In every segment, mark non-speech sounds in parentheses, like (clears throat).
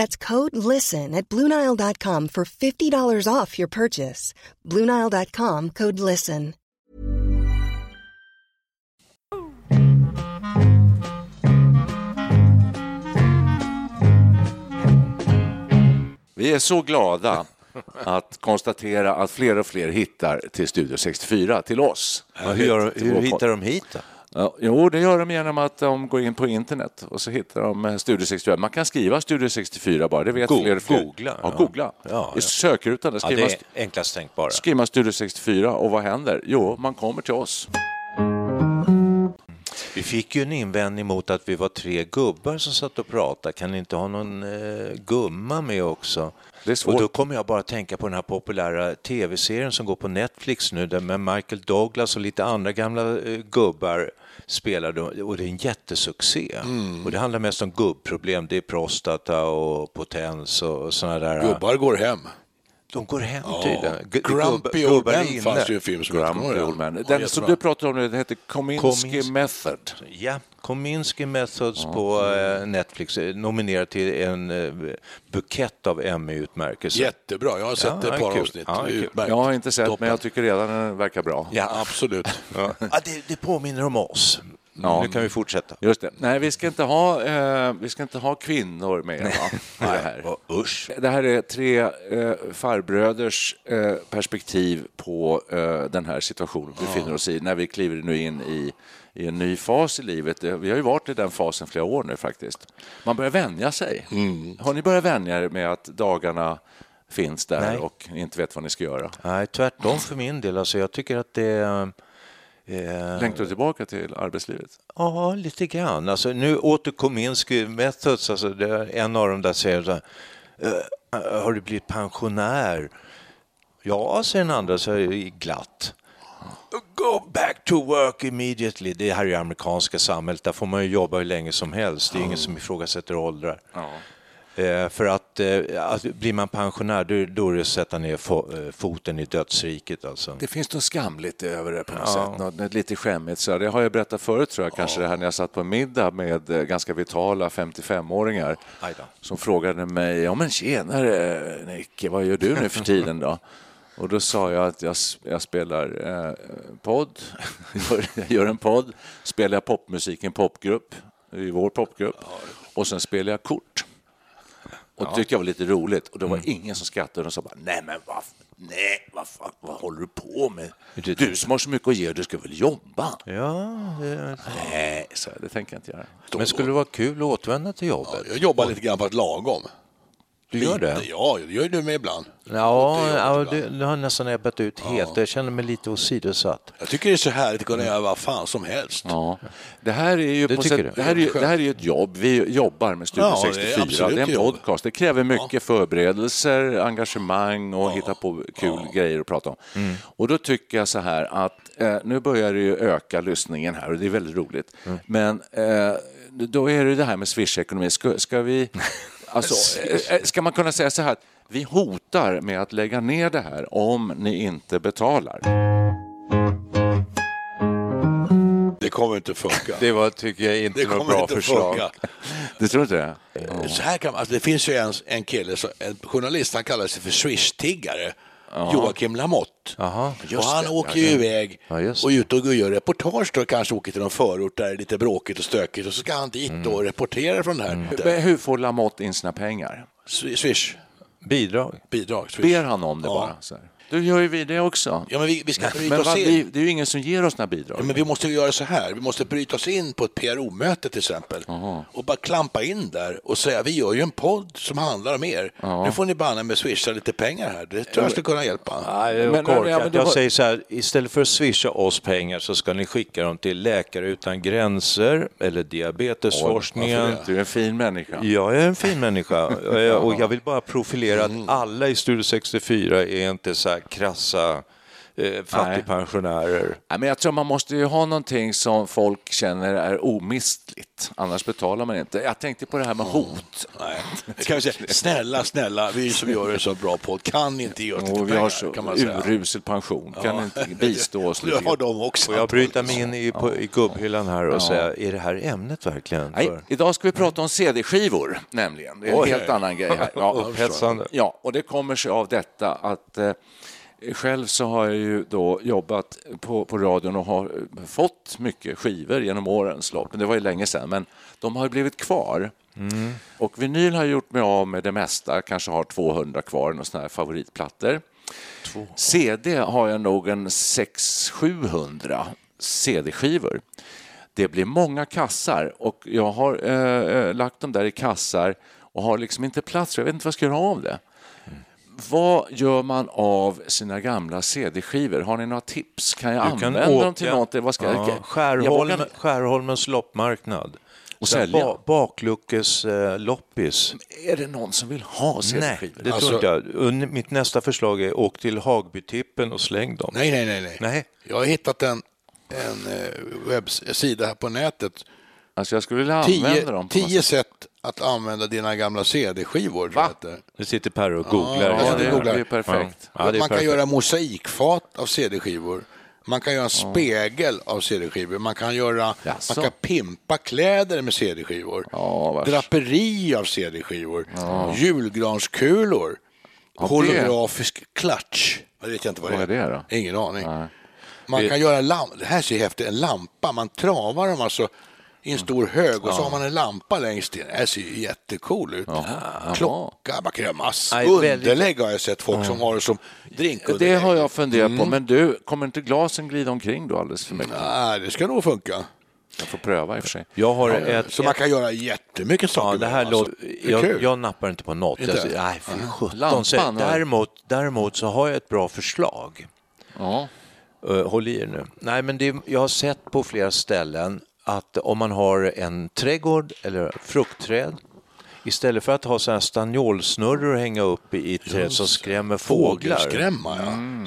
That's code LISTEN at Bluenile.com for $50 off your purchase. Bluenile.com code LISTEN. Vi är så glada att konstatera att fler och fler hittar till Studio 64, till oss. Ja, hur gör, hur hittar de hit då? Ja, jo, det gör de genom att de går in på internet och så hittar de eh, Studio 64. Man kan skriva Studio 64 bara, det vet Go fler och fler. googla, Ja, googla. Ja, I ja. sökrutan där Ja, det är enklast tänkbara. skriver man Studio 64 och vad händer? Jo, man kommer till oss. Vi fick ju en invändning mot att vi var tre gubbar som satt och pratade. Kan ni inte ha någon eh, gumma med också? Det är svårt. Och då kommer jag bara tänka på den här populära tv-serien som går på Netflix nu där med Michael Douglas och lite andra gamla eh, gubbar spelar då, och det är en jättesuccé. Mm. Och det handlar mest om gubbproblem, det är prostata och potens och sådana där. Gubbar går hem. De går hem tydligen. Gu- Grumpy Old inne. fanns det ju en film som hette. Grumpy Old Man. Ja, Den som jättebra. du pratar om nu, det heter Kominsky Kominsky. Method. Ja, Kominsky Methods på eh, Netflix är nominerad till en eh, bukett av Emmy-utmärkelser. Jättebra, jag har sett Ja, ett par kul. avsnitt. Ja. Jag har inte sett, Toppen. men jag tycker redan den verkar bra. Ja, absolut. Ja, det, det påminner om oss. Ja. Nu kan vi fortsätta. Just det. Nej, vi ska inte ha, eh, vi ska inte ha kvinnor med va? (laughs) det här. Och usch. Det här är tre eh, farbröders eh, perspektiv på eh, den här situationen vi befinner oss i när vi kliver nu in i, i en ny fas i livet. Vi har ju varit i den fasen flera år nu faktiskt. Man börjar vänja sig. Har ni börjat vänja er med att dagarna finns där Nej. och inte vet vad ni ska göra? Nej, tvärtom för min del. Alltså, jag tycker att det... Eh, Längtar du tillbaka till arbetslivet? Ja, lite grann. Alltså, nu åter Kominsky Methods, alltså, det är en av dem där säger så här, eh, har du blivit pensionär? Ja, säger den andra så här glatt. Go back to work immediately. Det här är det amerikanska samhället, där får man ju jobba hur länge som helst. Det är ingen som ifrågasätter åldrar. Eh, för att, eh, att blir man pensionär, då, då är det att sätta ner eh, foten i dödsriket. Alltså. Det finns något skamligt över det på något Ja. sätt. Något, lite skämmigt. Så det har jag berättat förut tror jag, kanske det här när jag satt på middag med eh, ganska vitala 55-åringar Aj då. som frågade mig, ja men tjenare Nicke, vad gör du nu för tiden då? Och då sa jag att jag, jag spelar eh, podd, (laughs) jag gör en podd, spelar jag popmusik i en popgrupp, i vår popgrupp, och sen spelar jag kort. Och det tyckte jag var lite roligt. Och det var ingen som skrattade och sa bara, nej men vad, nej, vad, fan, vad håller du på med? Du som har så mycket att ge, du ska väl jobba? Ja, det, Nej, så det tänker jag inte göra. men skulle det vara kul att återvända till jobbet? Jag jobbar lite grann på ett lagom. Du gör det? Lite, Ja, det gör ju du med ibland. Ja, ja det, det har nästan ebbat ut helt. Jag känner mig lite åsidosatt. Jag tycker det är så härligt att kunna göra vad fan som helst. Ja. Det här är ju Det på sätt, det här är det här är ett jobb. Vi jobbar med Studio Ja, det är 64. absolut Det är en jobb. podcast. Det kräver mycket förberedelser, engagemang och hitta på kul grejer att prata om. Mm. Och då tycker jag så här att eh, nu börjar det ju öka lyssningen här och det är väldigt roligt. Mm. Men eh, då är det det här med Swish-ekonomi. Ska, ska vi... (laughs) Alltså, eh, eh, ska man kunna säga så här vi hotar med att lägga ner det här om ni inte betalar? Det kommer inte funka. Det var, tycker jag, inte något bra inte förslag. funka. Du tror inte det? Så här kan man, alltså det finns ju en, en kille, så- en journalist, han kallar sig för swish-tiggare. Joakim Lamotte. Jaha. och han åker ju iväg Ja, och ute och gör reportage då, kanske åker till någon förort där det är lite bråkigt och stökigt och så ska han dit då och reportera från det här. Men Hur får Lamotte in sina pengar? Sw- Swish, Bidrag. bidrag. Swish. Ber han om det Ja. bara? Så här. Du gör ju vi det också. Ja, men vi, vi ska bryta Men oss in. vi, det är ju ingen som ger oss några bidrag. Ja, men vi måste ju göra så här, vi måste bryta oss in på ett PRO-möte till exempel och bara klampa in där och säga vi gör ju en podd som handlar om er. Nu får ni banne med swisha lite pengar här, det tror jag skulle kunna hjälpa. Nej, det Men- korkat. ja, men Jag var- säger så här, istället för att swisha oss pengar så ska ni skicka dem till Läkare utan gränser eller Diabetesforskningen. Du är en fin människa. Jag är en fin människa (laughs) och jag vill bara profilera att alla i Studio 64 är inte så här krassa eh, fattigpensionärer. Nej, men jag tror man måste ju ha någonting som folk känner är omistligt. Annars betalar man inte. Jag tänkte på det här med hot. Nej. Kan vi säga, snälla, snälla, vi som gör en så bra podd, kan inte ge oss lite Och vi pengar? har så kan man säga. urusel pension. Kan ni inte bistå oss (laughs) lite Det har de också. Får jag bryta mig in i, på, i gubbhyllan här och säga, är det här ämnet verkligen? Nej, För... idag ska vi prata om CD-skivor, nämligen. Det är en Oj. helt annan grej här. Ja, (laughs) Upphetsande. ja, och det kommer sig av detta att eh, själv så har jag ju då jobbat på, på radion och har eh, fått mycket skivor genom årens lopp. Men det var ju länge sedan, men de har blivit kvar. Och vinyl har jag gjort mig av med det mesta, kanske har 200 kvar, några sådana här favoritplattor. CD har jag nog en 600-700 CD-skivor. Det blir många kassar och jag har eh, eh, lagt dem där i kassar och har liksom inte plats. Jag vet inte vad jag ska göra av det. Vad gör man av sina gamla CD-skivor? Har ni några tips? Kan jag Du kan använda dem till något? Vad ska jag, Ja, jag, Skärholm, vågar- Skärholmens loppmarknad. Och sälja? Ba, bakluckes eh, loppis. Är det någon som vill ha Nej, CD-skivor? det Alltså- tror inte jag. Mitt nästa förslag är åk till Hagbytippen och släng dem. Nej, nej, nej, nej. Nej. Jag har hittat en, en eh, webbsida här på nätet. Alltså jag skulle vilja Tio, använda dem. tio sätt. sätt att använda dina gamla CD-skivor. det är. Nu sitter Per och googlar. Ja, Ja, det det, googlar. det är perfekt. Ja, det är man kan perfekt. göra mosaikfat av CD-skivor. Man kan göra en spegel av CD-skivor. Man kan, göra, Jaså? man kan pimpa kläder med CD-skivor. Ja. Draperi av CD-skivor. Julgranskulor. det- Holografisk klatsch. Jag vet inte vad, Vad är det då? Ingen aning. Man kan göra lamp. Det här ser häftigt En lampa. Man travar dem alltså i en stor hög och så har man en lampa längst in. Det ser ju jättecool ut. Klocka. Man kan göra massor. Underlägg har jag sett folk som har det som drinkunderlägg. Det har jag funderat Mm. på, men du, kommer inte glasen glida omkring då alldeles för mycket? Nej, det ska nog funka. Jag får pröva i och för sig. Jag har ett... Så man kan göra jättemycket saker Ja, det med här dem, alltså. låter, Det är jag, kul. jag nappar inte på något. Inte? Jag, nej, fy sjutton. Har- däremot, däremot så har jag ett bra förslag. Ja. Uh, håll i er nu. Nej, men det, jag har sett på flera ställen att om man har en trädgård eller fruktträd Istället för att ha sådana här stanniolsnurror att hänga upp i, träd som skrämmer fåglar. Fågelskrämma, ja. Mm.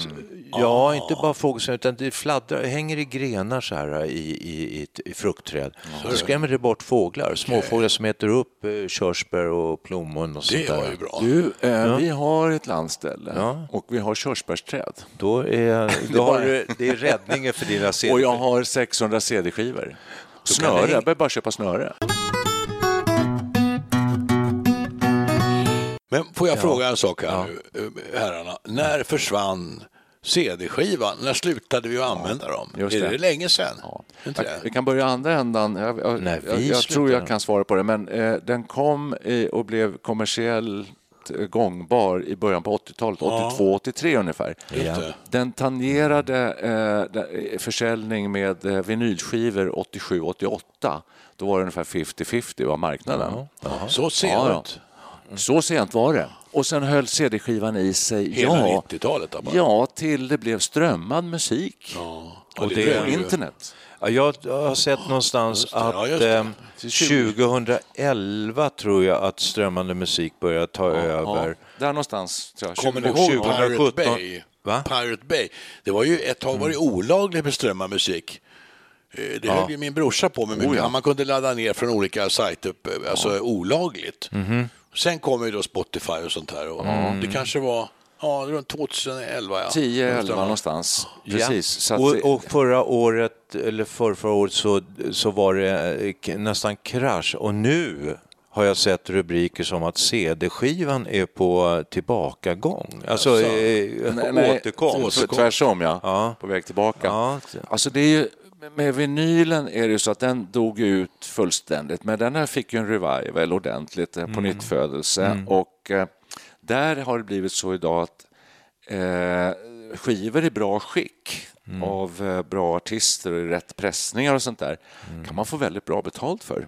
Ja, inte bara fågelskrämma utan det fladdrar, hänger i grenar så här i, i, i, i fruktträd. Då skrämmer det bort fåglar, småfåglar som äter upp eh, körsbär och plommon och sånt Det var ju bra. Du, eh, vi har ett landställe Ja. och vi har körsbärsträd. Då är, (laughs) då har du, det är räddningen för dina CD. Och jag har 600 CD-skivor. Snöre, jag behöver bara köpa snöre. Men får jag fråga en sak här nu, eh, herrarna. När försvann CD-skivan? När slutade vi att använda dem? just är det. det. länge sedan? Ja. Inte Jag, vi kan börja andra ändan. Jag, jag, Nej, jag, tror jag kan svara på det, men eh, den kom i, och blev kommersiellt gångbar i början på 80-talet, 82-83 ungefär. Den tangerade eh, eh, försäljning med eh, vinylskivor 87-88. Då var det ungefär 50-50 var marknaden. Så sent? Ja, Så sent var det. Och sen höll CD-skivan i sig Hela ja, 90-talet? bara. ja, till det blev strömmad musik. Ja, Och det det det ju. internet. Ja, jag har sett någonstans det, ja, att just det. eh, 2011 tror jag att strömmande musik börjar ta över. Ja, där någonstans. Tror jag. Kommer ni ihåg 2017? Pirate Bay? Va? Pirate Bay. Det var ju ett tag var det olagligt med strömmad musik. Eh, Det höll ju min brorsa på med. Oh, ja. Man kunde ladda ner från olika sajter, eh, alltså olagligt. Mhm. Sen kom ju då Spotify och sånt här. Och Det kanske var ja, runt 2011. Ja. 10, 11 Stämmer. någonstans. Precis. Så att, Och, och förra året, eller för, förra året, så, så var det eh, nästan krasch. Och nu har jag sett rubriker som att CD-skivan är på tillbakagång. Alltså eh, Nej, nej, återkomst. så Tvärsom, ja. Ja. På väg tillbaka. Ja. Alltså det är ju, med vinylen är det ju så att den dog ut fullständigt, men den här fick ju en revival ordentligt, eh, på Mm. nytt födelse. Och eh, där har det blivit så idag att eh, skivor i bra skick Mm. av eh, bra artister och i rätt pressningar och sånt där Mm. kan man få väldigt bra betalt för.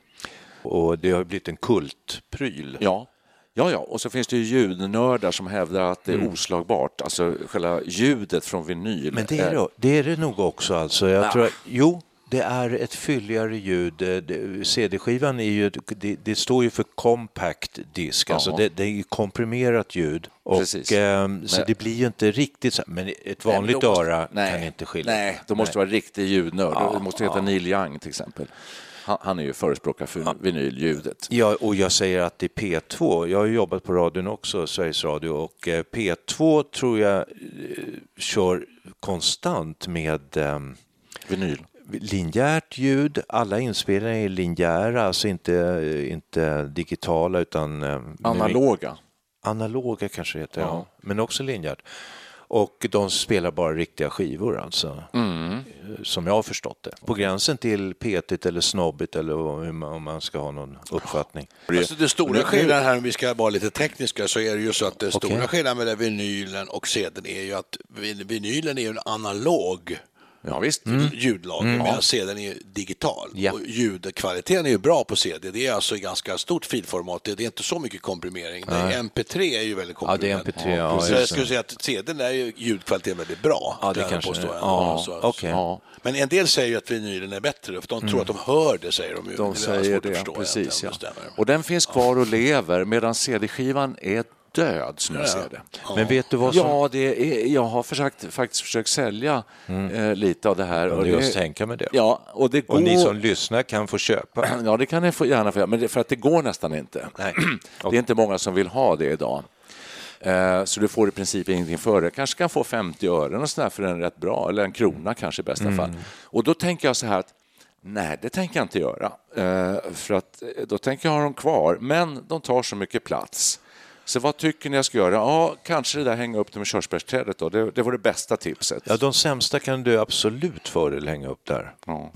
Och det har blivit en kultpryl. Ja. Ja, ja, och så finns det ju ljudnördar som hävdar att det är oslagbart, alltså själva ljudet från vinyl. Men det är det, det är det nog också. Alltså. Jag tror att, jo, det är ett fylligare ljud. Eh, CD-skivan är ju, det, det står ju för compact disk, alltså Ja. det, det är komprimerat ljud. Och, Precis. ehm, så Men- det blir ju inte riktigt så, men ett vanligt då måste- öra nej, kan inte skilja. Nej, då måste vara riktig ljudnörd. Ja, det måste heta Neil Young till exempel. Han, han är ju förespråkare för vinylljudet. Ja, och jag säger att det är P2. Jag har jobbat på radion också, Sveriges Radio, och eh, P2 tror jag eh, kör konstant med eh, Vinyl. Linjärt ljud. Alla inspelningar är linjära, alltså inte, inte digitala utan eh, Analoga. analoga kanske det heter, ja. Ja. men också linjärt. Och de spelar bara riktiga skivor alltså, Mm. som jag har förstått det. På gränsen till petigt eller snobbigt eller om man ska ha någon uppfattning. Alltså det stora skillnaden här, om vi ska vara lite tekniska, så är det ju så att det Okej. stora skillnaden mellan vinylen och CDn är ju att vin- vinylen är ju en analog Ja, visst. ljudlager medan CDn är digital. Ja. Och ljudkvaliteten är ju bra på CD. Det är alltså ganska stort filformat. Det är inte så mycket komprimering. Nej. MP3 är ju väldigt Ja, det är komprimerat. MP3, ja, så jag skulle säga att CDn är ju ljudkvaliteten väldigt bra. Ja, det jag kanske påstå. det är. Ja, Ja, så- okej. Ja, Men en del säger ju att vinylen är bättre, för de tror att de hör det, säger de ju. de Det säger det. Precis, ja. Och den finns kvar och lever, medan CD-skivan är död, som jag ser det. Men vet du vad som... Ja, det är, jag har försökt, faktiskt försökt sälja eh, lite av det här. Och det just tänka med det. ja, och det går... Och ni som lyssnar kan få köpa. (clears throat) Ja, det kan ni få gärna få göra, men det, för att det går nästan inte. (clears throat) Nej. Det är inte många som vill ha det idag. Eh, Så du får i princip ingenting för det. Kanske kan få 50 öre och sådär för den rätt bra, eller en krona kanske i bästa fall. Och då tänker jag så här att nej, det tänker jag inte göra. Eh, För att eh, då tänker jag ha dem kvar, men de tar så mycket plats. Så vad tycker ni jag ska göra? Ja, kanske det där hänga upp dem i körsbärsträdet då. Det, det var det bästa tipset. Ja, de sämsta kan du absolut fördel hänga upp där. Ja.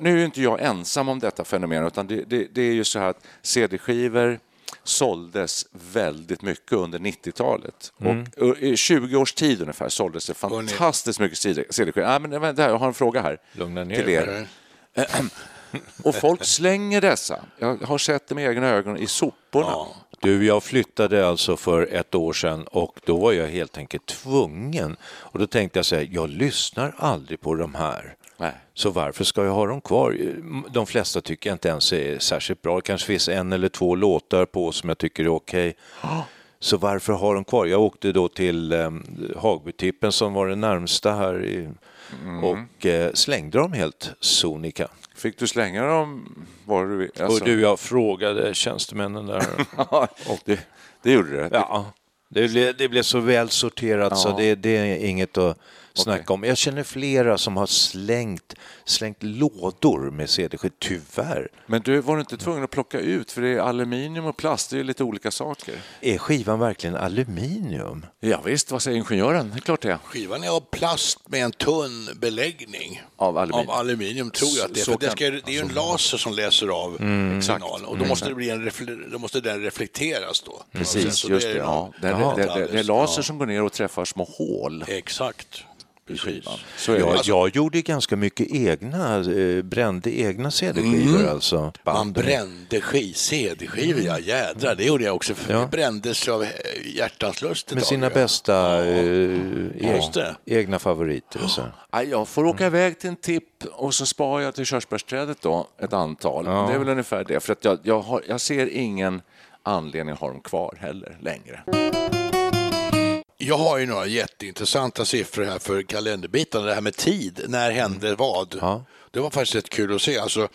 Nu är ju inte jag ensam om detta fenomen, utan det, det, det är ju så här att CD-skivor såldes väldigt mycket under 90-talet. Och i 20 års tid ungefär såldes det fantastiskt mycket CD-skivor. Nej, men vänta, jag har en fråga här Lugna ner till er. (clears throat) Och folk slänger dessa. Jag har sett det med egna ögon i soporna. Du, jag flyttade alltså för ett år sedan och då var jag helt enkelt tvungen. Och då tänkte jag säga, jag lyssnar aldrig på de här. Nej. Så varför ska jag ha dem kvar? De flesta tycker jag inte ens är särskilt bra. Det kanske finns en eller två låtar på som jag tycker är okej. Så varför ha dem kvar? Jag åkte då till eh, Hagbytippen som var det närmsta här i, och eh, slängde dem helt sonika. Fick du slänga dem var du? Alltså- Och du, jag frågade tjänstemännen där. (laughs) Ja, det, det gjorde det. Ja, det blev, det blev så väl sorterat så Ja. det, det är inget att snacka om. Jag känner flera som har slängt, slängt lådor med CD-skivor, tyvärr. Men du var du inte tvungen att plocka ut, för det är aluminium och plast, det är lite olika saker. Är skivan verkligen aluminium? Ja, visst, vad säger ingenjören? Det är klart det är. Skivan är av plast med en tunn beläggning. Av aluminium. Av aluminium tror jag att det är. För det, ska, det är ju en laser som läser av signalen och då måste, det bli en refle- då måste den reflekteras då. Precis, just det. är Ja. Det, är, det, det, det är laser som går ner och träffar små hål Exakt. Skivan. Så Jag, det. jag gjorde ganska mycket egna, eh, brände egna CD-skivor alltså. Man Band. brände sk- CD-skivor, ja jädrar, det gjorde jag också. För Ja. Brändes av eh, hjärtans lust Med sina ja. bästa eh, Just egna, favoriter. Och så. Nej, Jag får åka iväg till en tipp och så sparar jag till körsbärsträdet då, ett antal. Ja. Det är väl ungefär det, för att jag, jag, har, jag ser ingen anledning att ha dem kvar heller längre. Jag har ju några jätteintressanta siffror här för kalenderbitarna, det här med tid. När hände vad? Ja. Det var faktiskt rätt kul att se. Alltså,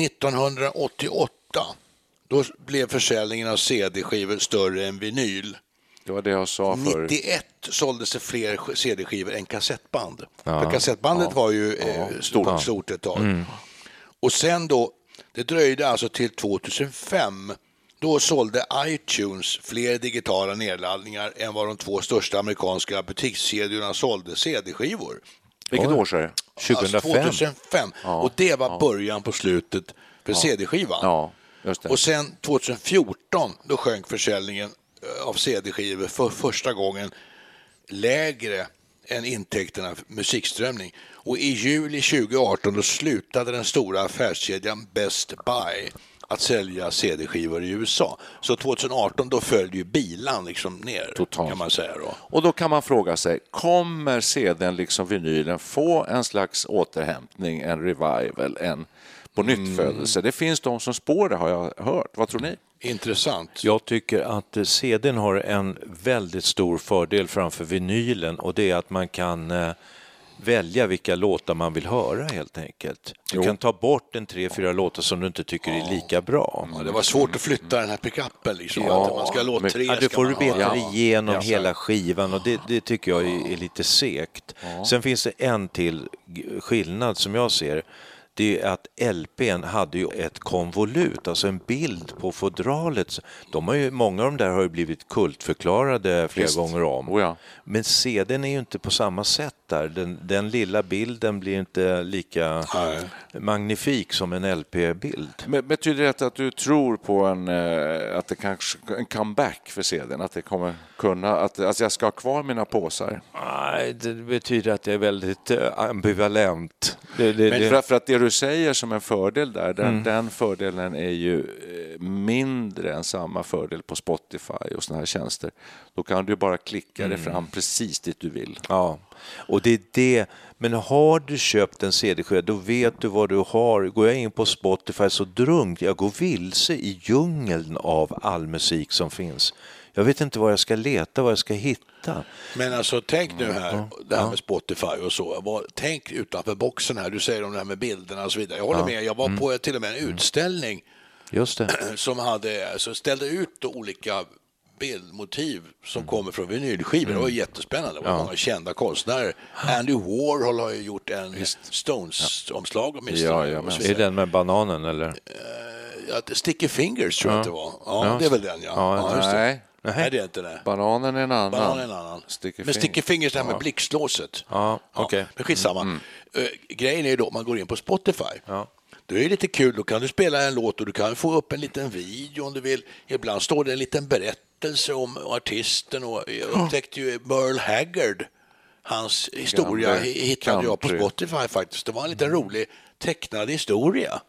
1988, då blev försäljningen av CD-skivor större än vinyl. Det var det jag sa för... 91 såldes det fler sk- CD-skivor än kassettband. Ja. För kassettbandet var ju eh, stort, stort ett tag. Och sen då, Det dröjde alltså till 2005. Då sålde iTunes fler digitala nedladdningar än vad de två största amerikanska butikskedjorna sålde CD-skivor. Vilket år sa du? 2005. Alltså 2005. Och det var början på slutet för CD-skivan. Ja, just det. Och sen 2014 då sjönk försäljningen eh, av CD-skivor för första gången lägre än intäkterna för musikströmning. Och i juli 2018 då slutade den stora affärskedjan Best Buy att sälja CD-skivor i USA. Så 2018 då följde ju bilan liksom ner Totalt. kan man säga då. Och då kan man fråga sig, kommer CDn liksom vinylen få en slags återhämtning, en revival, en på nytt födelse? Det finns de som spår det har jag hört. Vad tror ni? Intressant. Jag tycker att eh, CDn har en väldigt stor fördel framför vinylen och det är att man kan eh, välja vilka låtar man vill höra helt enkelt. Du kan ta bort en tre, fyra låtar som du inte tycker är lika bra. Ja, det var svårt att flytta den här pickupen liksom. Ja, att man ska låt men- tre. Ja, du ska får du beta Ja. igenom Ja, hela skivan och det, det tycker jag är, är lite segt. Sen finns det en till skillnad som jag ser. Det är att LPn hade ju ett konvolut, alltså en bild på fodralet. De har ju, många av de där har ju blivit kultförklarade flera Visst. gånger om. Oh ja. Men CDn är ju inte på samma sätt där. Den, den lilla bilden blir inte lika Nej. magnifik som en LP-bild. Men Betyder det att du tror på en, eh, att det kanske, en comeback för CDn? Att det kommer kunna, att, att jag ska ha kvar mina påsar? Nej, det betyder att jag är väldigt eh, ambivalent. Det, det, Men för, för att det du säger som en fördel där, den, den fördelen är ju eh, mindre än samma fördel på Spotify och såna här tjänster. Då kan du bara klicka dig fram precis dit du vill. Ja, och det är det. Men har du köpt en CD-skiva, då vet du vad du har. Går jag in på Spotify så drunknar jag går vilse i djungeln av all musik som finns. Jag vet inte var jag ska leta, vad jag ska hitta. Men alltså tänk nu här, det här med Spotify och så. Tänk utanför boxen här. Du säger om det här med bilderna och så vidare. Jag håller med. Jag var på till och med en utställning Just det. (clears throat) som hade, alltså ställde ut olika bildmotiv som kommer från vinylskivor. Det var jättespännande. Det var många kända konstnärer. Andy Warhol har ju gjort en Stones-omslag åtminstone. Ja, ja, Är den med bananen eller? Ja, Sticky Fingers tror jag att det var. Ja, det är väl den ja. Ja, ja just det. Nej, Nej, det är inte det. bananen är en annan. Banan är en annan. Sticky men Sticky Fingers. Det här med blixtlåset. Ja, okej. Men skitsamma. Eh, grejen är ju då, man går in på Spotify. Ja. Då är det lite kul, då kan du spela en låt och du kan få upp en liten video om du vill. Ibland står det en liten berättelse om artisten och jag upptäckte ju Merle Haggard. Hans historia hittade jag på. Spotify faktiskt. Det var en liten rolig tecknad historia.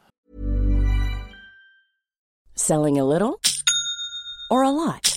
Selling a little or a lot?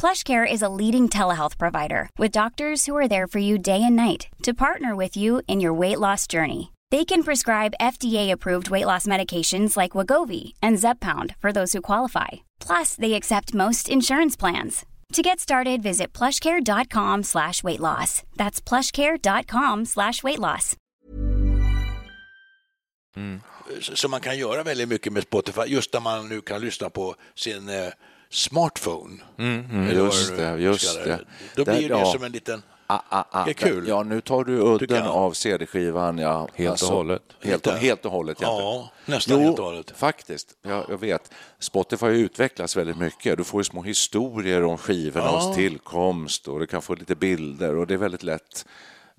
PlushCare is a leading telehealth provider with doctors who are there for you day and night to partner with you in your weight loss journey. They can prescribe FDA-approved weight loss medications like Wagovi and Zepbound for those who qualify. Plus, they accept most insurance plans. To get started, visit plushcare.com slash weight loss. That's plushcare.com slash weight loss. Så man kan göra väldigt mycket med Spotify, just när man nu kan lyssna på sin eh, smartphone. Eller vad just det, just det. Då blir det ja. som en liten Ah, ah, ah. Det är kul. Ja, nu tar du udden av CD-skivan. Ja. Helt och hållet. Helt, helt och hållet. Ja, nästan jo, helt och hållet. faktiskt. Jag, jag vet. Spotify har ju utvecklats väldigt mycket. Du får ju små historier om skivornas tillkomst och du kan få lite bilder och det är väldigt lätt.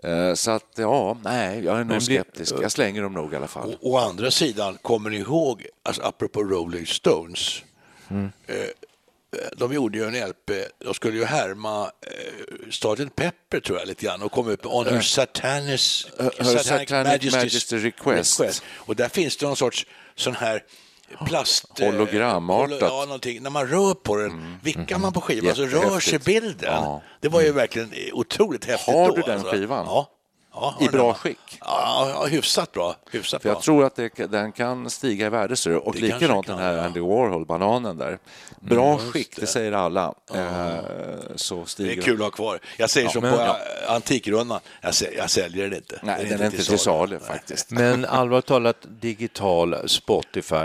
Eh, Så att, ja, nej, jag är nog skeptisk. Jag slänger dem nog i alla fall. Å, å andra sidan, kommer ni ihåg, alltså, apropå Rolling Stones, Mm. eh, de gjorde ju en LP, de skulle ju härma eh, Sgt. Pepper tror jag lite grann och kom upp med On Her Satanis, Her Satanic Majesty Request. Och där finns det någon sorts sån här plast... eh, Hologramartat. holo- Ja, någonting. När man rör på den, vickar man på skivan så rör sig bilden. Ja. Det var ju verkligen eh, otroligt häftigt Har då, du den alltså. skivan? Ja. Ja I den bra skick? Ja, ja, hyfsat bra. Hyfsat För jag bra. tror att det, den kan stiga i värde. du. Och Det likadant kan, den här ja. Andy Warhol-bananen där. Bra just skick, det det. säger alla. Eh, så Det stiger är kul att ha kvar. Jag säger som men- på ja. äh, Antikrundan, jag, säl- jag säljer den inte. Nej, den är inte till salu faktiskt. (laughs) Men allvarligt talat, digital Spotify.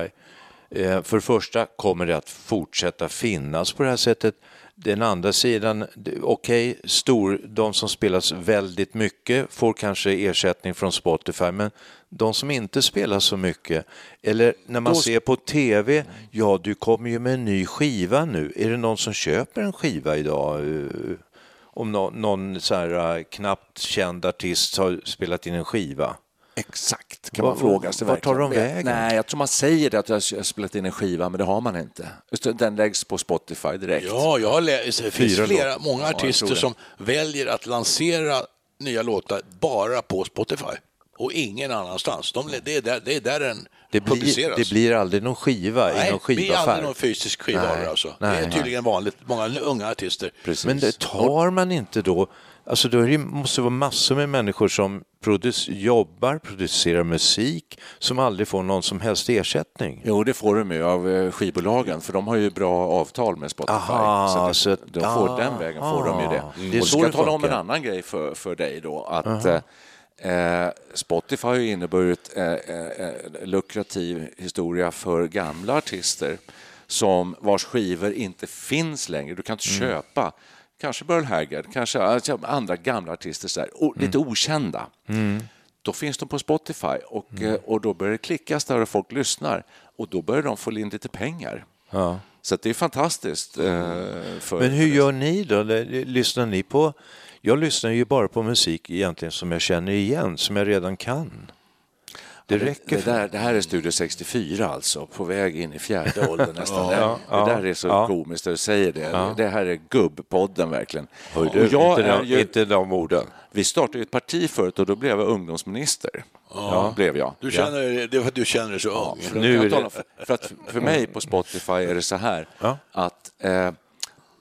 Eh, för det första kommer det att fortsätta finnas på det här sättet. Den andra sidan, okej, stor, de som spelas väldigt mycket får kanske ersättning från Spotify, men de som inte spelar så mycket, eller när man Då- ser på TV, ja du kommer ju med en ny skiva nu. Är det någon som köper en skiva idag? Eh, Om nå- någon så här, eh, knappt känd artist har spelat in en skiva. Exakt, kan Va- man fråga sig. vart tar de vägen? Nej, jag tror man säger det att jag har spelat in en skiva, men det har man inte. Den läggs på Spotify direkt. Ja, jag har läst, det finns Fyra flera, låtar. många artister det. som väljer att lansera nya låtar bara på Spotify och ingen annanstans. De, det, är där, det är där den Det blir, publiceras. det blir aldrig någon skiva i Nej, någon det blir aldrig skivaffär. någon fysisk Nej, det alltså. nej, det är nej. tydligen vanligt. Många unga artister. Precis. Men det tar man inte då, alltså då det, måste det vara massor med människor som produc- jobbar, producerar musik, som aldrig får någon som helst ersättning. Jo, det får de ju av eh, skivbolagen, för de har ju bra avtal med Spotify. Aha, så att så att- de får, ah, den vägen får de ju det. ah, det är och så ska jag tala om en annan grej för, för dig då. Att eh, eh, Spotify har inneburit eh, eh, lukrativ historia för gamla artister som vars skivor inte finns längre. Du kan inte Mm. köpa kanske Burl Haggard, kanske alltså, andra gamla artister, så där, och, lite okända. Då finns de på Spotify och, eh, och då börjar det klickas där och folk lyssnar och då börjar de få in lite pengar. Ja. Så det är fantastiskt. Eh, för, Men hur gör ni då? Lyssnar ni på... Jag lyssnar ju bara på musik egentligen som jag känner igen, som jag redan kan. Det räcker det, för där, det här är Studio 64 alltså, på väg in i fjärde (laughs) åldern nästan. det, ja, det där är så ja. komiskt att du säger det. Det här är gubbpodden verkligen. Hör Och du, jag inte, är de, ju, inte de orden. vi startade ett parti förut och då blev jag ungdomsminister. Ja. Blev jag. Du känner, Det är för att du känner dig så ung. För, Nu det- för, för, att för mig på Spotify är det så här Ja. att eh,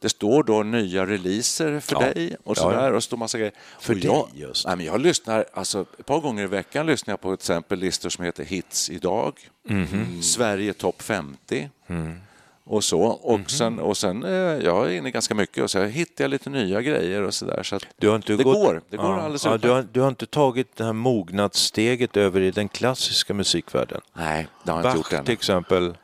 det står då nya releaser för Ja. dig och Ja, så ja. där och så står massa grejer. För och jag, dig just. Nej, men jag lyssnar, alltså ett par gånger i veckan lyssnar jag på till exempel listor som heter Hits idag, Mhm. Sverige topp 50 Mm. och så. Och Mhm. sen, och sen eh, jag är inne ganska mycket och så hittar jag lite nya grejer och så där. Så Du har inte det gått, går, det går ja, alldeles ja, du, har, du har inte tagit det här mognadssteget över i den klassiska musikvärlden? Nej, det har jag inte gjort Bach ännu. till exempel.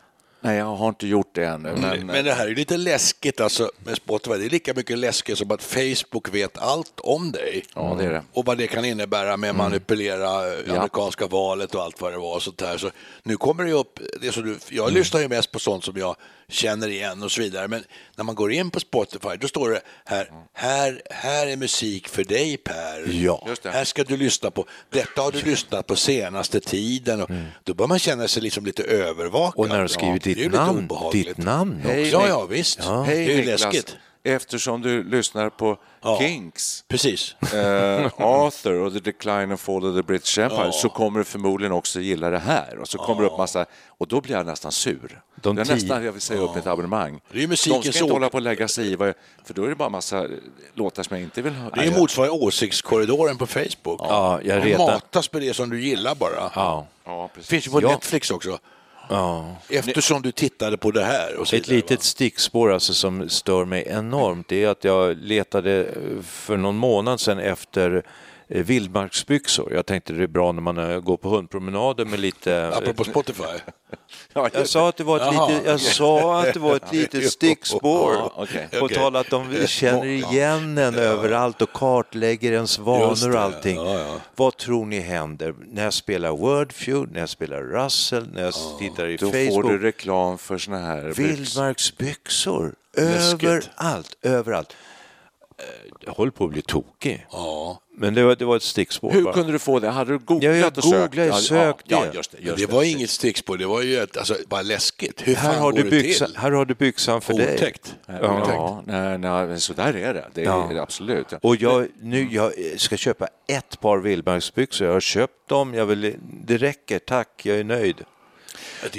Nej, jag har inte gjort det ännu. Men, Men, men det här är lite läskigt alltså, med Spotify. Det är lika mycket läskigt som att Facebook vet allt om dig. Ja, det är det. Och vad det kan innebära med manipulera eh, Ja. amerikanska valet och allt vad det var. Och sånt där. Så nu kommer det upp, det som du, jag lyssnar ju mest på sånt som jag känner igen och så vidare. Men när man går in på Spotify då står det här, här, här är musik för dig Per. Ja. Just det. Här ska du lyssna på, detta har du lyssnat på senaste tiden. Och Då bör man känna sig liksom lite övervakad. Och när du skrivit ju ditt namn. Ditt namn också. Hej, Ja, ja visst. Hej det är ju läskigt. eftersom du lyssnar på Ja. Kinks, Precis. eh, (laughs) Arthur och The Decline and Fall of the British Empire så kommer du förmodligen också gilla det här. Och så kommer det upp massa, och då blir jag nästan sur. De det är tio- nästan jag vill säga upp mitt abonnemang. Det är De ska inte hålla på och lägga sig i, jag, för då är det bara massa låtar som jag inte vill ha. Det är ju motsvarande åsiktskorridoren på Facebook. Ja, jag Du retar- matas med det som du gillar bara. Ja. Ja, precis. finns ju på Ja. Netflix också. Ja. Eftersom du tittade på det här. Och så Ett vidare, litet va? stickspår alltså som stör mig enormt det är att jag letade eh, för någon månad sedan efter vildmarksbyxor. Jag tänkte det är bra när man eh, går på hundpromenader med lite... (laughs) Apropå Spotify. (laughs) Jag sa att det var ett, litet, jag sa att det var ett (laughs) litet stickspår Okej. talade att de känner igen en överallt och kartlägger ens vanor och allting. ja, ja. Vad tror ni händer när jag spelar Wordfeud, när jag spelar Russell, när jag tittar i Då Facebook? får du reklam för såna här byxor. Vildmarksbyxor överallt, överallt. Eh, Jag håller på att bli tokig. Ja. Men det var, det var ett stickspår Hur bara. kunde du få det? Hade du googlat Ja, jag och sökt? googlade, Ja, sökte. Ja, ja, just det. Just Det var inget stickspår, det var ju ett, alltså, bara läskigt. Hur här, fan har går du det byxan, till? här har du byxan för dig. Otäckt. Ja, Otäckt. ja nej, nej, så där är det. Det är Ja. det absolut. Ja. Och jag, nu, jag ska köpa ett par vildmarksbyxor. Jag har köpt dem. Jag vill, det räcker, tack. Jag är nöjd.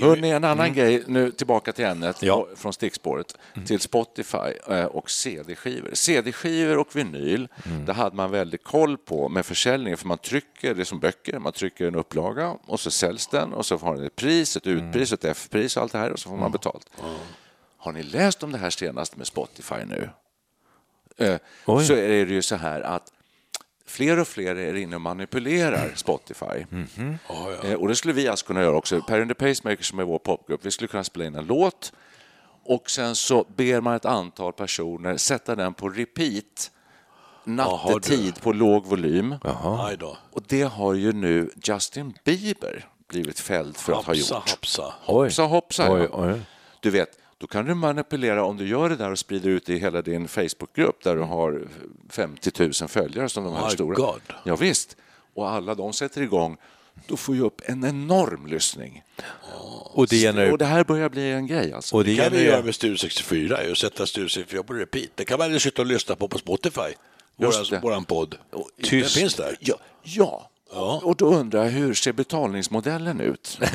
Hörrni, en annan grej, nu tillbaka till ämnet, Ja. från stickspåret, till Spotify eh, och CD-skivor. CD-skivor och vinyl, det hade man väldigt koll på med försäljningen, för man trycker, det som böcker, man trycker en upplaga och så säljs den och så har den ett pris, ett utpris, ett F-pris och allt det här och så får man betalt. Har ni läst om det här senast med Spotify nu? Eh, Oj. så är det ju så här att fler och fler är inne och manipulerar Spotify. Eh, Och det skulle vi alltså kunna göra också. Per and the Pacemakers som är vår popgrupp, vi skulle kunna spela in en låt och sen så ber man ett antal personer sätta den på repeat nattetid på låg volym. Då. Och det har ju nu Justin Bieber blivit fälld för att ha Hoppsa, gjort. hoppsa. Hoppsa hoppsa. Oj, ja. oj. Du vet, då kan du manipulera om du gör det där och sprider ut det i hela din Facebookgrupp där du har 50 000 följare som de här My stora. God. Ja, visst. Och alla de sätter igång. Då får ju upp en enorm lyssning. Och det genererar Och det här börjar bli en grej alltså. och det Det kan vi genererar- göra med Studio 64 ju, och sätta Studio 64 på repeat. Det kan man ju sitta och lyssna på på Spotify. Det. Våran, podd. Tyst. Det finns där. Ja, ja. Och då undrar jag, hur ser betalningsmodellen ut? Eh,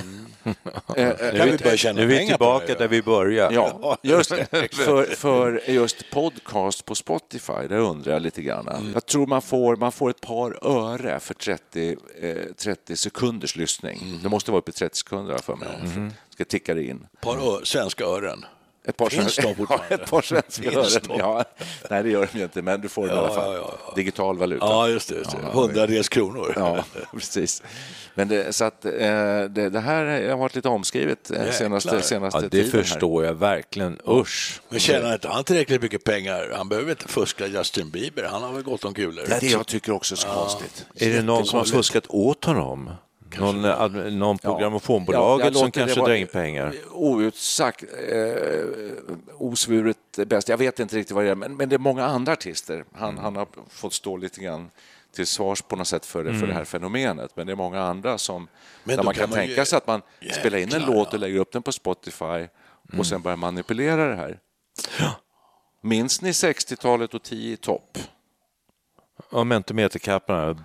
eh, Kan vi börja tjäna Nu är vi tillbaka där vi började. Ja, just. (laughs) För, för just podcast på Spotify, där undrar jag lite grann. Mm. Jag tror man får, man får ett par öre för 30, eh, 30 sekunders lyssning. Mm. Det måste vara uppe i 30 sekunder för mig. Ska ticka det in. Ett par ö- svenska ören. Ett par, Finns de (laughs) ja, fortfarande? ett par svenska ören. (laughs) Ja, nej, det gör de ju inte, men du får den i alla fall. ja, ja. Digital valuta. Ja, just det. Just det. Hundradels kronor. Ja, (laughs) precis. Men det, så att, eh, det, det här har varit lite omskrivet eh, senaste, Jäklar. senaste Ja, det tiden. här. förstår jag verkligen. Usch. Men tjänar inte han tillräckligt mycket pengar? Han behöver inte fuska Justin Bieber. Han har väl gott om kulor. Det är det jag tycker också är så konstigt. Är det någon som har fuskat åt honom? Någon, eh, ad- någon på Ja. grammofonbolaget Ja, som kanske drar in pengar? Outsagt, eh, osvuret bäst. Jag vet inte riktigt vad det är, men, men det är många andra artister. Han, Mm. han har fått stå lite grann till svars på något sätt för det, Mm. för det här fenomenet. Men det är många andra som, Men där man kan kan man tänka sig att man spelar in en Jäklar, låt ja. och lägger upp den på Spotify Mm. och sen börjar manipulera det här. Minns ni 60-talet och 10 i topp? Ja, Mentimeterkapparna.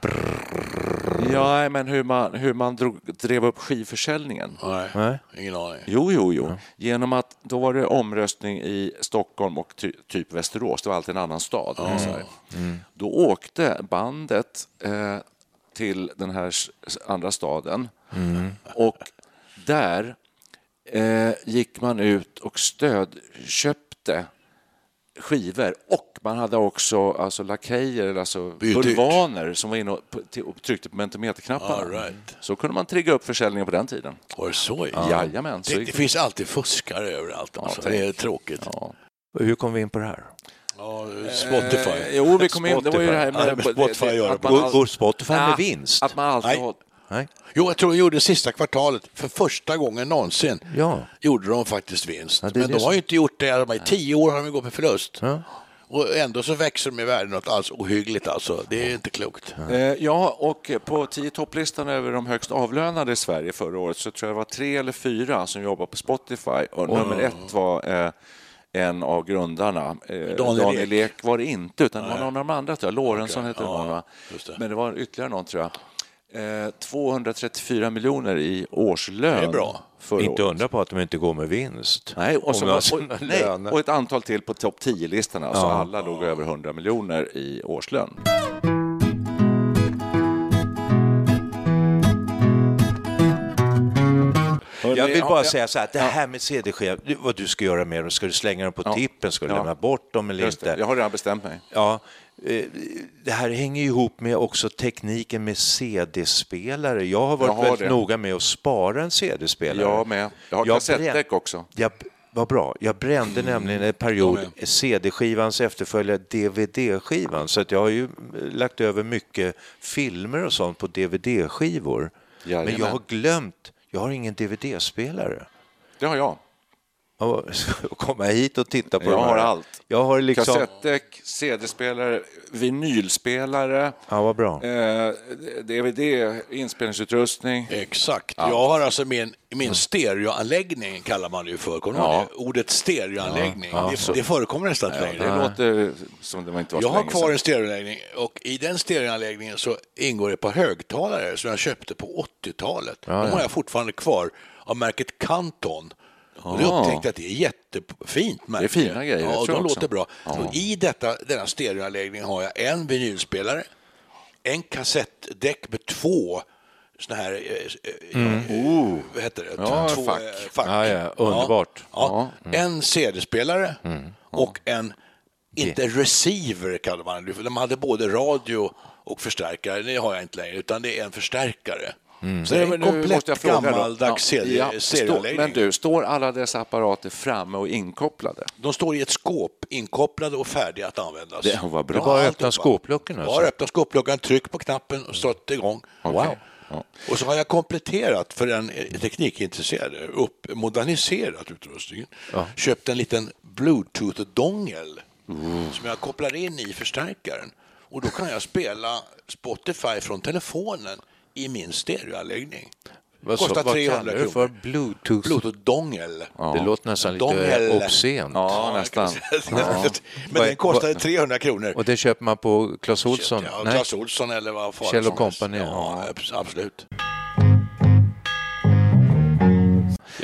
Ja, men hur man, hur man drog, drev upp skivförsäljningen. Nej, Nej. ingen aning. Jo, jo, jo. Genom att då var det omröstning i Stockholm och ty, typ Västerås. Det var alltid en annan stad. i Sverige. Då åkte bandet eh, till den här andra staden och där eh, gick man ut och stödköpte skivor och man hade också alltså, lakejer, eller alltså bulvaner som var inne och, och tryckte på mentimeterknapparna. All right. Så kunde man trigga upp försäljningen på den tiden. Var det så? Jajamän. Så Det, det det. finns alltid fuskare överallt. Alltså. tänk. det är tråkigt. Ja. Hur kom vi in på det här? Ja, Spotify. Eh, jo, vi kom in, det var ju det här Ja, med Spotify att man all- går Spotify med Ja, vinst? Att man alltid Nej. Nej. Jo, jag tror de gjorde sista kvartalet för första gången någonsin. Ja. Gjorde de faktiskt vinst. Ja, det Men det de har som- ju inte gjort det. De I tio år har de gått med förlust. Ja. Och ändå så växer de i värde något alls ohyggligt alltså. Det är inte klokt. Eh, ja, och på tio topplistan över de högst avlönade i Sverige förra året så tror jag det var tre eller fyra som jobbar på Spotify och nummer ett var eh, en av grundarna. Eh, Daniel Daniel, Ek. Ek var det inte, utan det var någon av de andra. Lorentzon hette ja, någon. Men det var ytterligare någon, tror jag. Eh, 234 miljoner i årslön. Det är bra. Inte året. undra på att de inte går med vinst. Nej, och, så, och, nej, och ett antal till på topp 10-listorna, så Ja. alla låg över 100 miljoner i årslön. Jag vill bara säga så här, det här med CD-skiva, du- vad du ska göra med dem, ska du slänga dem på Ja. tippen, ska du Ja. lämna bort dem eller Just det. inte? Jag har redan bestämt mig. Ja, eh, det här hänger ihop med också tekniken med CD-spelare. Jag har varit Jag har väldigt det. noga med att spara en CD-spelare. Jag med. Jag har kassettdäck också. Jag, vad bra. Jag brände nämligen en period CD-skivans efterföljare DVD-skivan, så att jag har ju lagt över mycket filmer och sånt på DVD-skivor. Men jag har glömt, jag har ingen DVD-spelare. Det har jag. Ja, så (laughs) Komma hit och titta på Jag har allt. Jag har liksom... Kassettdäck, CD-spelare, vinylspelare, Ja, vad bra. eh, DVD, inspelningsutrustning. Exakt. Jag har alltså min, min stereoanläggning, kallar man det ju för. Kommer Ja. det? Ordet stereoanläggning, Ja, det, det förekommer nästan inte längre. Det låter som det var inte var Jag har kvar sedan. en stereoanläggning och i den stereoanläggningen så ingår det ett par högtalare som jag köpte på 80-talet. De har jag fortfarande kvar av märket Canton. Och det upptäckte jag att det är jättefint märke. Det är fina grejer, Ja, jag de jag låter bra. I detta, denna stereoanläggning har jag en vinylspelare, en kassettdäck med två såna här, eh, eh, eh, vad heter det? Mm. Ja, två fack. fack. Ja, ja, underbart. Ja, ja. En CD-spelare Mm. och en, inte receiver kallar man det, för de hade både radio och förstärkare. Det har jag inte längre, utan det är en förstärkare. Så det är en Men nu måste komplett jag fråga då. gammaldags Ja, ja, stereoanläggning. Men du, står alla dessa apparater framme och inkopplade? De står i ett skåp, inkopplade och färdiga att användas. Det var bra. Det bara öppna alltihopa. skåpluckorna. Bara öppna skåpluckan, tryck på knappen och starta igång. Wow. Ja. Och så har jag kompletterat för den eh, teknikintresserade, upp, moderniserat utrustningen. Köpt en liten bluetooth-dongel som jag kopplar in i förstärkaren. Och då kan jag spela Spotify från telefonen i min stereoanläggning. Vad, så, Kostar vad 300 kallar du kronor. för Bluetooth? Bluetooth-dongel. Det låter nästan lite Dongel. obscent. Ja, nästan. (laughs) Men den kostade 300 kronor. Och det köper man på Clas Ohlson? Ja, Clas Ohlson eller vad fan Kjell som och helst. Company. Ja, absolut.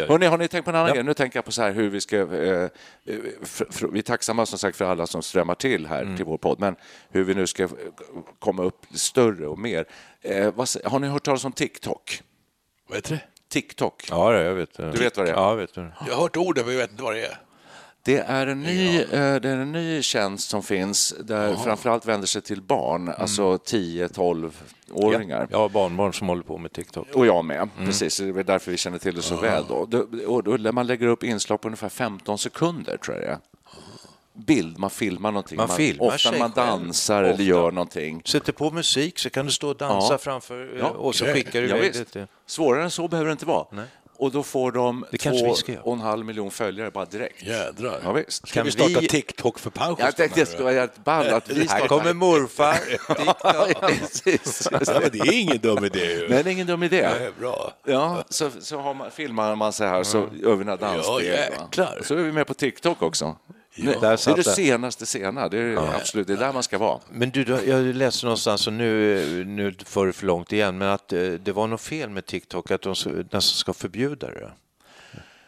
Hörrni, har ni tänkt på en annan grej? Nu tänker jag på så här hur vi ska... Eh, eh, för, för, vi är tacksamma som sagt för alla som strömmar till här Mm. till vår podd, men hur vi nu ska komma upp större och mer. Eh, vad, har ni hört talas om TikTok? Vad heter det? TikTok. Ja, jag vet. Du vet vad det är? Ja, jag vet det. Jag har hört ordet, men jag vet inte vad det är. Det är en ny, eh, det är en ny tjänst som finns där framförallt vänder sig till barn, alltså 10-12-åringar. Jag har barnbarn som håller på med TikTok. Och jag med, precis. Det är därför vi känner till det så väl. Då. Då, och då, man lägger upp inslag på ungefär 15 sekunder, tror jag det är. Bild, man filmar någonting. Man filmar ofta sig man själv. dansar Ofta. eller gör någonting. Sätter på musik så kan du stå och dansa Ja. framför eh, Ja, och så skickar du Ja, iväg det. Svårare än så behöver det inte vara. Och då får de Det två och en halv miljon följare bara direkt. Jädrar. Ja, visst. Ska Kan vi starta vi- TikTok för paus? Jag tänkte det skulle vara jävligt ball att vi Här kommer morfar. (laughs) Ja, precis. Ja, det är ingen dum idé ju. Nej, det är ingen dum idé. Det är bra. Ja, så, så har man, filmar man sig här så gör vi några danssteg. Ja, jäklar. Så är vi med på TikTok också. Där det är det senaste sena. Det är absolut det är där man ska vara. Men du, jag läste någonstans, och nu, nu för det för långt igen, men att eh, det var något fel med TikTok, att de nästan ska förbjuda det.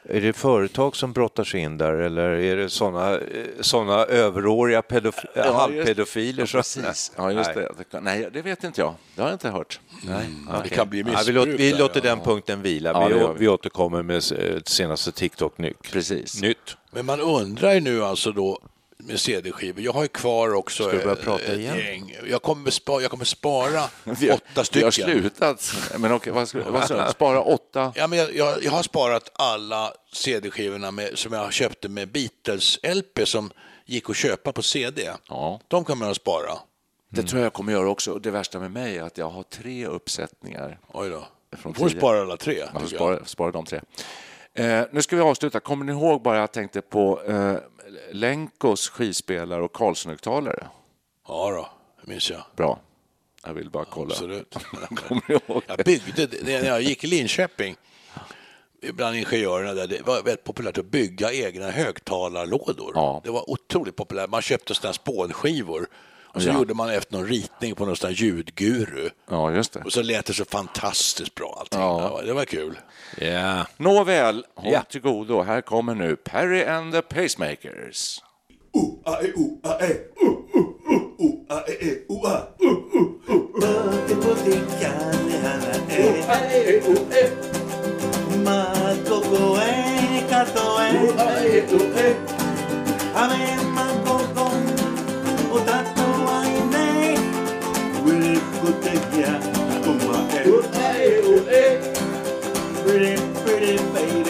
Är det företag som brottar sig in där eller är det såna, eh, såna överåriga pedof- Ja, just- halvpedofiler? Ja, som- precis. Ja, just Nej. det. Det Nej, det vet inte jag. Det har jag inte hört. Nej. Det okej. kan bli Ja, missbruk. vi låter, vi låter ja. den punkten vila. Ja, vi, det vi. vi återkommer med senaste TikTok-nytt. Precis. Nytt. Men man undrar ju nu alltså då med CD-skivor. Jag har ju kvar också Ska du börja eh, prata igen? gäng. Jag kommer, spara, jag kommer spara (laughs) har, åtta Vi har stycken. slutat. Men okej, vad ska, vad ska, spara åtta? Ja, men jag, jag, jag har sparat alla CD-skivorna som jag köpte med Beatles-LP som gick att köpa på CD. Ja. De kommer jag att spara. Det tror jag jag kommer göra också. Det värsta med mig är att jag har tre uppsättningar. Oj då. Från Du får spara alla tre. Jag får spara, spara de tre. Eh, nu ska vi avsluta. Kommer ni ihåg bara jag tänkte på eh, Lenkos skivspelare och Carlson-högtalare? Ja då, det minns jag. Bra. Jag vill bara kolla. Absolut. (laughs) Kommer ni ihåg? Jag byggde, det- när jag gick i Linköping, bland ingenjörerna där, det var väldigt populärt att bygga egna högtalarlådor. Ja. Det var otroligt populärt. Man köpte sådana spånskivor och så Ja. gjorde man efter någon ritning på någon sån ljudguru. Ja, just det. Och så lät det så fantastiskt bra allting. Ja. Det, var, det var kul. Ja. Nåväl, håll Ja. till godo. Här kommer nu Perry and the Pacemakers. Marco Eh. Pretty, pretty baby,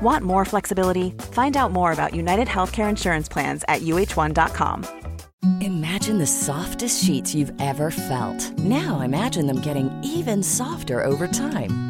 Want more flexibility? Find out more about United Healthcare Insurance Plans at uh1.com. Imagine the softest sheets you've ever felt. Now imagine them getting even softer over time.